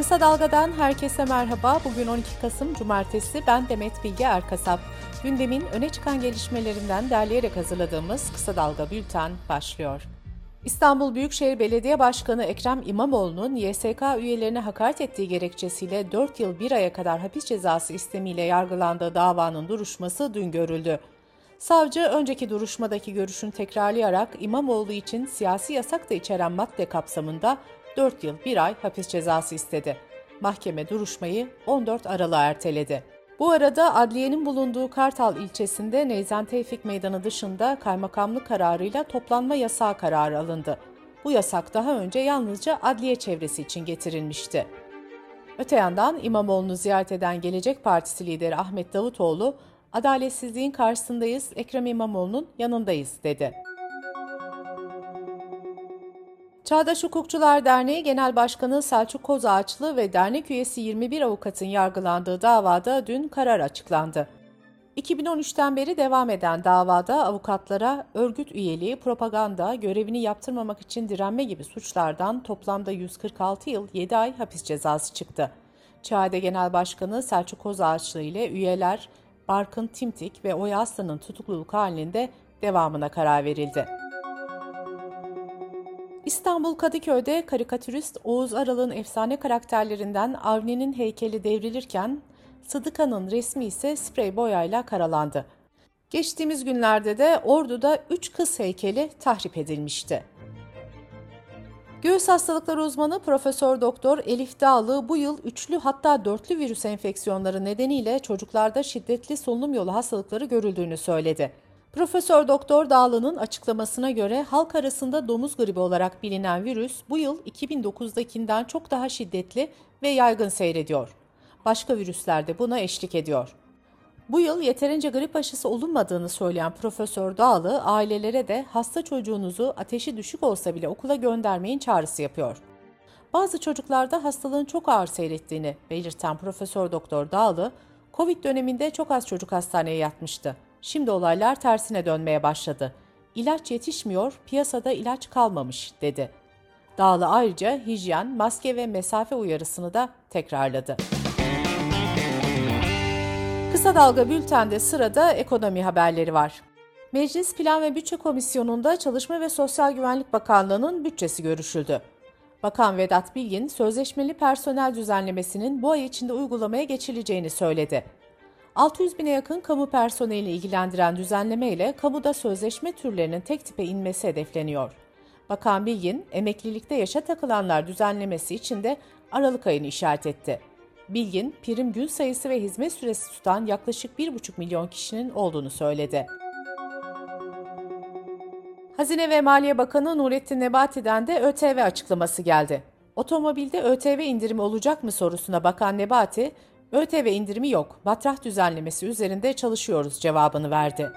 Kısa Dalga'dan herkese merhaba. Bugün 12 Kasım Cumartesi. Ben Demet Bilge Erkasap. Gündemin öne çıkan gelişmelerinden derleyerek hazırladığımız Kısa Dalga Bülten başlıyor. İstanbul Büyükşehir Belediye Başkanı Ekrem İmamoğlu'nun YSK üyelerine hakaret ettiği gerekçesiyle 4 yıl 1 aya kadar hapis cezası istemiyle yargılandığı davanın duruşması dün görüldü. Savcı önceki duruşmadaki görüşünü tekrarlayarak İmamoğlu için siyasi yasak da içeren madde kapsamında 4 yıl 1 ay hapis cezası istedi. Mahkeme duruşmayı 14 Aralık'a erteledi. Bu arada adliyenin bulunduğu Kartal ilçesinde Neyzen Tevfik Meydanı dışında kaymakamlık kararıyla toplanma yasağı kararı alındı. Bu yasak daha önce yalnızca adliye çevresi için getirilmişti. Öte yandan İmamoğlu'nu ziyaret eden Gelecek Partisi lideri Ahmet Davutoğlu, adaletsizliğin karşısındayız, Ekrem İmamoğlu'nun yanındayız dedi. Çağdaş Hukukçular Derneği Genel Başkanı Selçuk Kozağaçlı ve dernek üyesi 21 avukatın yargılandığı davada dün karar açıklandı. 2013'ten beri devam eden davada avukatlara örgüt üyeliği, propaganda, görevini yaptırmamak için direnme gibi suçlardan toplamda 146 yıl 7 ay hapis cezası çıktı. ÇADE Genel Başkanı Selçuk Kozağaçlı ile üyeler Barkın Timtik ve Oya Aslan'ın tutukluluk halinde devamına karar verildi. İstanbul Kadıköy'de karikatürist Oğuz Aral'ın efsane karakterlerinden Avni'nin heykeli devrilirken Sıdıka'nın resmi ise sprey boyayla karalandı. Geçtiğimiz günlerde de Ordu'da 3 kız heykeli tahrip edilmişti. Göğüs hastalıkları uzmanı Profesör Doktor Elif Dağlı bu yıl üçlü hatta dörtlü virüs enfeksiyonları nedeniyle çocuklarda şiddetli solunum yolu hastalıkları görüldüğünü söyledi. Profesör Doktor Dağlı'nın açıklamasına göre halk arasında domuz gribi olarak bilinen virüs bu yıl 2009'dakinden çok daha şiddetli ve yaygın seyrediyor. Başka virüsler de buna eşlik ediyor. Bu yıl yeterince grip aşısı olunmadığını söyleyen Profesör Dağlı, ailelere de hasta çocuğunuzu ateşi düşük olsa bile okula göndermeyin çağrısı yapıyor. Bazı çocuklarda hastalığın çok ağır seyrettiğini belirten Profesör Doktor Dağlı, Covid döneminde çok az çocuk hastaneye yatmıştı. Şimdi olaylar tersine dönmeye başladı. İlaç yetişmiyor, piyasada ilaç kalmamış, dedi. Dağlı ayrıca hijyen, maske ve mesafe uyarısını da tekrarladı. Kısa Dalga Bülten'de sırada ekonomi haberleri var. Meclis Plan ve Bütçe Komisyonu'nda Çalışma ve Sosyal Güvenlik Bakanlığı'nın bütçesi görüşüldü. Bakan Vedat Bilgin, sözleşmeli personel düzenlemesinin bu ay içinde uygulamaya geçileceğini söyledi. 600 bine yakın kamu personeli ilgilendiren düzenleme ile kamuda sözleşme türlerinin tek tipe inmesi hedefleniyor. Bakan Bilgin, emeklilikte yaşa takılanlar düzenlemesi için de Aralık ayını işaret etti. Bilgin, prim gün sayısı ve hizmet süresi tutan yaklaşık 1,5 milyon kişinin olduğunu söyledi. Hazine ve Maliye Bakanı Nurettin Nebati'den de ÖTV açıklaması geldi. Otomobilde ÖTV indirimi olacak mı sorusuna bakan Nebati, ÖTV indirimi yok, batrah düzenlemesi üzerinde çalışıyoruz cevabını verdi.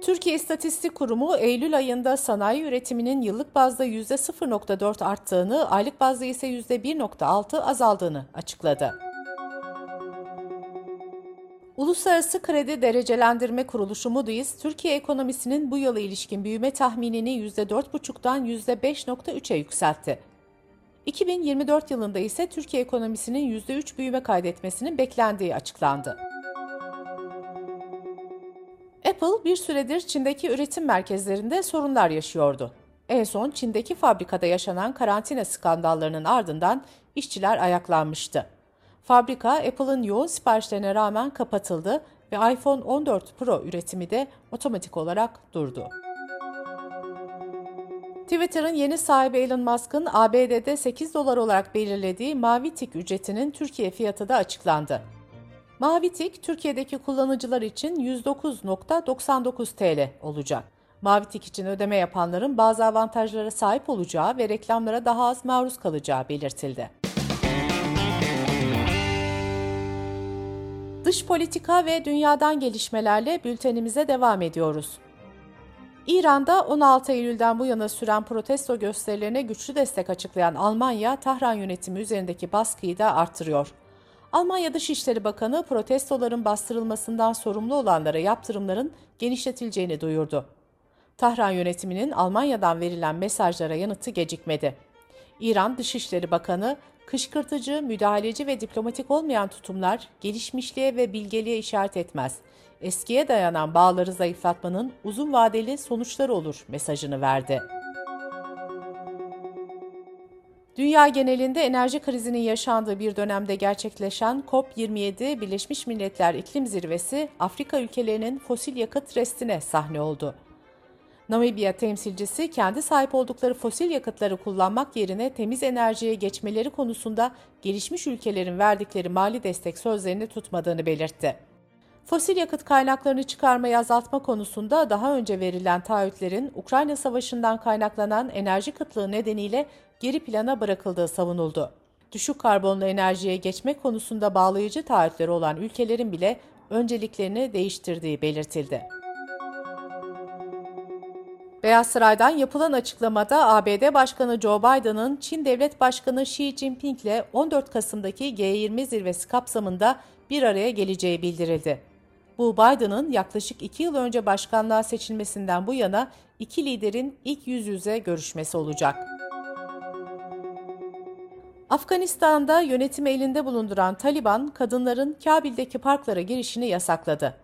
Türkiye İstatistik Kurumu Eylül ayında sanayi üretiminin yıllık bazda %0.4 arttığını, aylık bazda ise %1.6 azaldığını açıkladı. Uluslararası Kredi Derecelendirme Kuruluşu Moody's, Türkiye ekonomisinin bu yıla ilişkin büyüme tahminini %4,5'dan %5,3'e yükseltti. 2024 yılında ise Türkiye ekonomisinin %3 büyüme kaydetmesinin beklendiği açıklandı. Apple bir süredir Çin'deki üretim merkezlerinde sorunlar yaşıyordu. En son Çin'deki fabrikada yaşanan karantina skandallarının ardından işçiler ayaklanmıştı. Fabrika Apple'ın yoğun siparişlerine rağmen kapatıldı ve iPhone 14 Pro üretimi de otomatik olarak durdu. Twitter'ın yeni sahibi Elon Musk'ın ABD'de 8 dolar olarak belirlediği Mavi Tik ücretinin Türkiye fiyatı da açıklandı. Mavi Tik, Türkiye'deki kullanıcılar için 109.99 TL olacak. Mavi Tik için ödeme yapanların bazı avantajlara sahip olacağı ve reklamlara daha az maruz kalacağı belirtildi. Dış politika ve dünyadan gelişmelerle bültenimize devam ediyoruz. İran'da 16 Eylül'den bu yana süren protesto gösterilerine güçlü destek açıklayan Almanya, Tahran yönetimi üzerindeki baskıyı da artırıyor. Almanya Dışişleri Bakanı protestoların bastırılmasından sorumlu olanlara yaptırımların genişletileceğini duyurdu. Tahran yönetiminin Almanya'dan verilen mesajlara yanıtı gecikmedi. İran Dışişleri Bakanı, kışkırtıcı, müdahaleci ve diplomatik olmayan tutumlar gelişmişliğe ve bilgeliğe işaret etmez. Eskiye dayanan bağları zayıflatmanın uzun vadeli sonuçları olur mesajını verdi. Dünya genelinde enerji krizinin yaşandığı bir dönemde gerçekleşen COP27 Birleşmiş Milletler İklim Zirvesi Afrika ülkelerinin fosil yakıt restine sahne oldu. Namibya temsilcisi kendi sahip oldukları fosil yakıtları kullanmak yerine temiz enerjiye geçmeleri konusunda gelişmiş ülkelerin verdikleri mali destek sözlerini tutmadığını belirtti. Fosil yakıt kaynaklarını çıkarmayı azaltma konusunda daha önce verilen taahhütlerin Ukrayna Savaşı'ndan kaynaklanan enerji kıtlığı nedeniyle geri plana bırakıldığı savunuldu. Düşük karbonlu enerjiye geçmek konusunda bağlayıcı taahhütleri olan ülkelerin bile önceliklerini değiştirdiği belirtildi. Beyaz Saray'dan yapılan açıklamada ABD Başkanı Joe Biden'ın Çin Devlet Başkanı Xi Jinping ile 14 Kasım'daki G20 zirvesi kapsamında bir araya geleceği bildirildi. Bu Biden'ın yaklaşık iki yıl önce başkanlığa seçilmesinden bu yana iki liderin ilk yüz yüze görüşmesi olacak. Afganistan'da yönetimi elinde bulunduran Taliban, kadınların Kabil'deki parklara girişini yasakladı.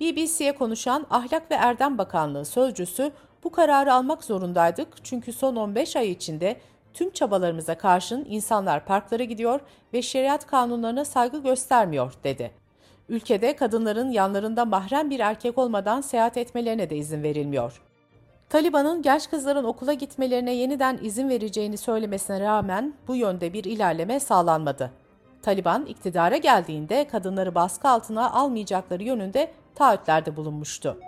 BBC'ye konuşan Ahlak ve Erdem Bakanlığı sözcüsü bu kararı almak zorundaydık çünkü son 15 ay içinde tüm çabalarımıza karşın insanlar parklara gidiyor ve şeriat kanunlarına saygı göstermiyor dedi. Ülkede kadınların yanlarında mahrem bir erkek olmadan seyahat etmelerine de izin verilmiyor. Taliban'ın genç kızların okula gitmelerine yeniden izin vereceğini söylemesine rağmen bu yönde bir ilerleme sağlanmadı. Taliban iktidara geldiğinde kadınları baskı altına almayacakları yönünde taahhütlerde bulunmuştu.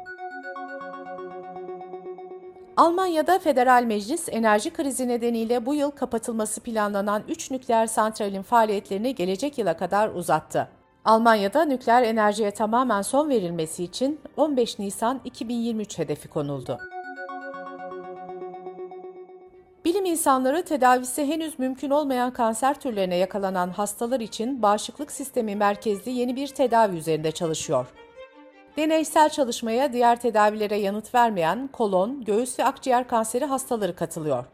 Almanya'da Federal Meclis enerji krizi nedeniyle bu yıl kapatılması planlanan 3 nükleer santralin faaliyetlerini gelecek yıla kadar uzattı. Almanya'da nükleer enerjiye tamamen son verilmesi için 15 Nisan 2023 hedefi konuldu. Bilim insanları tedavisi henüz mümkün olmayan kanser türlerine yakalanan hastalar için bağışıklık sistemi merkezli yeni bir tedavi üzerinde çalışıyor. Deneysel çalışmaya diğer tedavilere yanıt vermeyen kolon, göğüs ve akciğer kanseri hastaları katılıyor.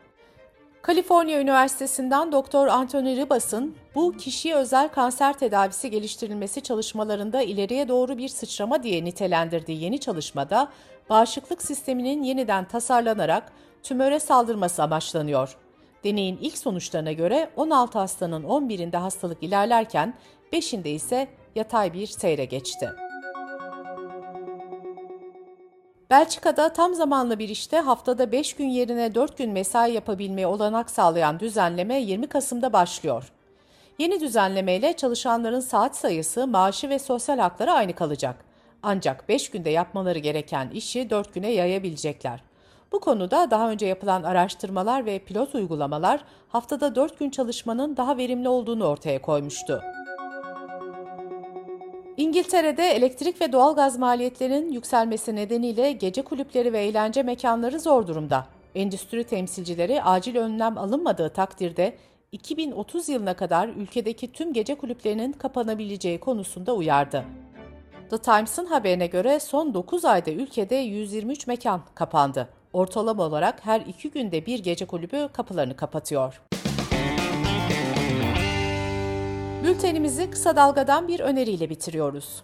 Kaliforniya Üniversitesi'nden Doktor Anthony Ribas'ın bu kişiye özel kanser tedavisi geliştirilmesi çalışmalarında ileriye doğru bir sıçrama diye nitelendirdiği yeni çalışmada bağışıklık sisteminin yeniden tasarlanarak tümöre saldırması amaçlanıyor. Deneyin ilk sonuçlarına göre 16 hastanın 11'inde hastalık ilerlerken 5'inde ise yatay bir seyre geçti. Belçika'da tam zamanlı bir işte haftada 5 gün yerine 4 gün mesai yapabilmeye olanak sağlayan düzenleme 20 Kasım'da başlıyor. Yeni düzenlemeyle çalışanların saat sayısı, maaşı ve sosyal hakları aynı kalacak. Ancak 5 günde yapmaları gereken işi 4 güne yayabilecekler. Bu konuda daha önce yapılan araştırmalar ve pilot uygulamalar haftada 4 gün çalışmanın daha verimli olduğunu ortaya koymuştu. İngiltere'de elektrik ve doğalgaz maliyetlerinin yükselmesi nedeniyle gece kulüpleri ve eğlence mekanları zor durumda. Endüstri temsilcileri acil önlem alınmadığı takdirde 2030 yılına kadar ülkedeki tüm gece kulüplerinin kapanabileceği konusunda uyardı. The Times'ın haberine göre son 9 ayda ülkede 123 mekan kapandı. Ortalama olarak her iki günde bir gece kulübü kapılarını kapatıyor. Bültenimizi kısa dalgadan bir öneriyle bitiriyoruz.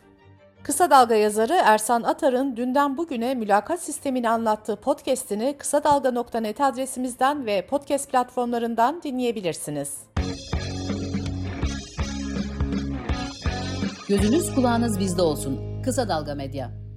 Kısa Dalga yazarı Ersan Atar'ın dünden bugüne mülakat sistemini anlattığı podcast'ini kısa dalga.net adresimizden ve podcast platformlarından dinleyebilirsiniz. Gözünüz kulağınız bizde olsun. Kısa Dalga Medya.